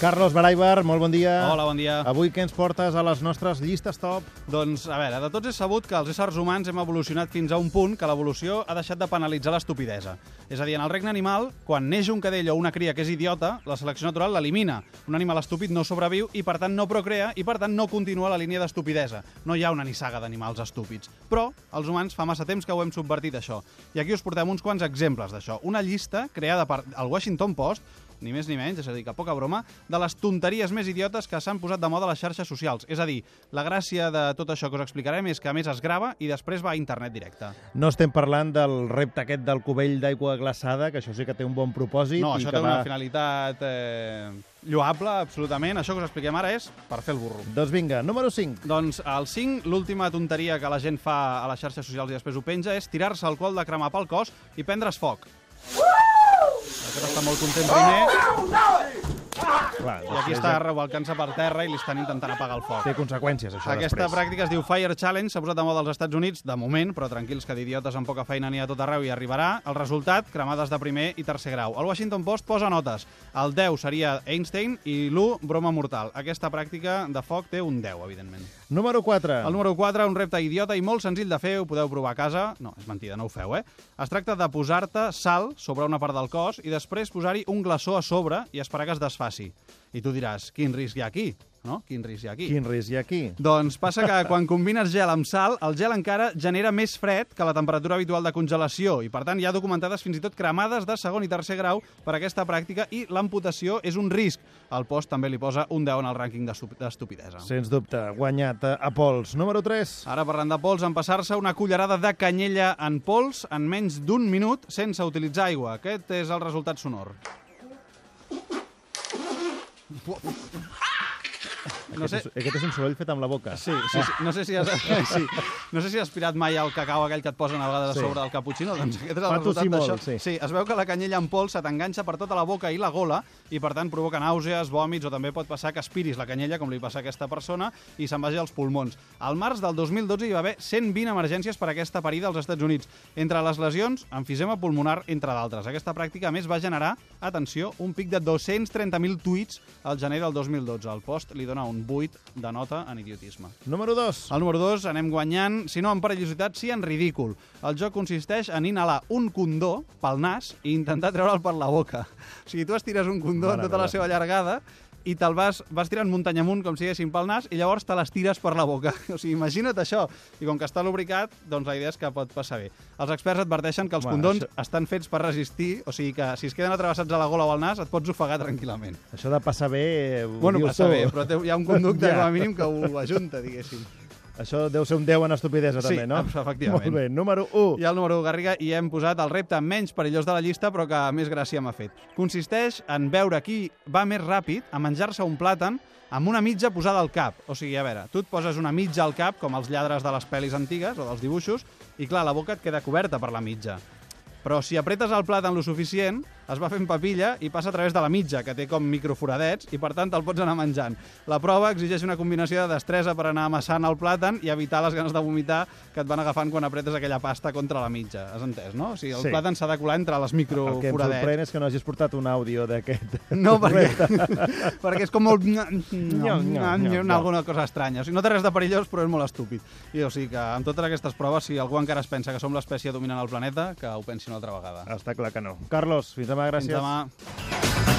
Carlos Baraibar, molt bon dia. Hola, bon dia. Avui què ens portes a les nostres llistes top? Doncs, a veure, de tots és sabut que els éssers humans hem evolucionat fins a un punt que l'evolució ha deixat de penalitzar l'estupidesa. És a dir, en el regne animal, quan neix un cadell o una cria que és idiota, la selecció natural l'elimina. Un animal estúpid no sobreviu i, per tant, no procrea i, per tant, no continua la línia d'estupidesa. No hi ha una nissaga d'animals estúpids. Però els humans fa massa temps que ho hem subvertit, això. I aquí us portem uns quants exemples d'això. Una llista creada per el Washington Post ni més ni menys, és a dir, que poca broma, de les tonteries més idiotes que s'han posat de moda a les xarxes socials. És a dir, la gràcia de tot això que us explicarem és que a més es grava i després va a internet directe. No estem parlant del repte aquest del cubell d'aigua glaçada, que això sí que té un bon propòsit. No, i això que té va... una finalitat eh, lloable, absolutament. Això que us expliquem ara és per fer el burro. Doncs vinga, número 5. Doncs el 5, l'última tonteria que la gent fa a les xarxes socials i després ho penja és tirar-se alcohol de cremar pel cos i prendre's foc. Aquest està molt content primer Clar, i aquí està revolcant-se per terra i li estan intentant apagar el foc. Té conseqüències, això, Aquesta després. pràctica es diu Fire Challenge, s'ha posat de moda als Estats Units, de moment, però tranquils que d'idiotes amb poca feina n'hi ha a tot arreu i arribarà. El resultat, cremades de primer i tercer grau. El Washington Post posa notes. El 10 seria Einstein i l'1, broma mortal. Aquesta pràctica de foc té un 10, evidentment. Número 4. El número 4, un repte idiota i molt senzill de fer, ho podeu provar a casa. No, és mentida, no ho feu, eh? Es tracta de posar-te sal sobre una part del cos i després posar-hi un glaçó a sobre i esperar que es desfaci. I tu diràs, quin risc hi ha aquí? No? Quin risc hi ha aquí? Quin risc hi ha aquí? Doncs passa que quan combines gel amb sal, el gel encara genera més fred que la temperatura habitual de congelació i, per tant, hi ha documentades fins i tot cremades de segon i tercer grau per aquesta pràctica i l'amputació és un risc. El post també li posa un 10 en el rànquing d'estu- d'estupidesa. Sens dubte, guanyat eh, a pols. Número 3. Ara parlant de pols, empassar-se una cullerada de canyella en pols en menys d'un minut sense utilitzar aigua. Aquest és el resultat sonor. what? No sé, Aquest és un soroll fet amb la boca. Sí, sí, sí. No, sé si has, sí. no sé si has aspirat mai el cacau aquell que et posen a vegades Sí. a sobre del cappuccino, doncs aquest és el resultat d'això. sí. sí, es veu que la canyella en pols se t'enganxa per tota la boca i la gola i per tant provoca nàusees, vòmits o també pot passar que aspiris la canyella, com li passa a aquesta persona, i se'n vagi als pulmons. Al març del 2012 hi va haver 120 emergències per aquesta parida als Estats Units. Entre les lesions, enfisema pulmonar, entre d'altres. Aquesta pràctica, a més, va generar, atenció, un pic de 230.000 tuits al gener del 2012. El post li dona un 8 de nota en idiotisme. Número 2. Al número 2 anem guanyant, si no en perillositat, sí en ridícul. El joc consisteix en inhalar un condó pel nas i intentar treure'l per la boca. O sigui, tu estires un condó Mare en tota la seva llargada i te'l vas, vas tirant muntanya amunt, com si diguéssim, pel nas, i llavors te l'estires per la boca. O sigui, imagina't això. I com que està lubricat, doncs la idea és que pot passar bé. Els experts adverteixen que els Bueno, condons això- estan fets per resistir, o sigui que si es queden atravessats a la gola o al nas, et pots ofegar tranquil·lament. Això de passar bé... eh, Bueno, passa tu. bé, però té, hi ha un conducte Ja. com a mínim que ho ajunta, diguéssim. Això deu ser un 10 en estupidesa, Sí, també, no? efectivament. Molt bé. Número 1. I al número 1, Garriga, hi hem posat el repte menys perillós de la llista, però que més gràcia m'ha fet. Consisteix en veure qui va més ràpid a menjar-se un plàtan amb una mitja posada al cap. O sigui, a veure, tu et poses una mitja al cap, com els lladres de les pel·lis antigues o dels dibuixos, i clar, la boca et queda coberta per la mitja. Però si apretes el plàtan lo suficient, es va fent papilla i passa a través de la mitja, que té com microforadets, i per tant te'l pots anar menjant. La prova exigeix una combinació de destresa per anar amassant el plàtan i evitar les ganes de vomitar que et van agafant quan apretes aquella pasta contra la mitja. Has entès, no? O sigui, el Sí. plàtan s'ha de colar entre les El que em microforadets. sorprèn és que no hagis portat un àudio d'aquest. No, perquè, perquè és com molt... Nyo, nyo, nyo, nyo. alguna cosa estranya. O sigui, no té res de perillós, però és molt estúpid. I o sigui que amb totes aquestes proves, si algú encara es pensa que som l'espècie dominant el planeta, que ho pensi una altra vegada. Està clar que no. Carlos, fins demà, gràcies. Fins demà.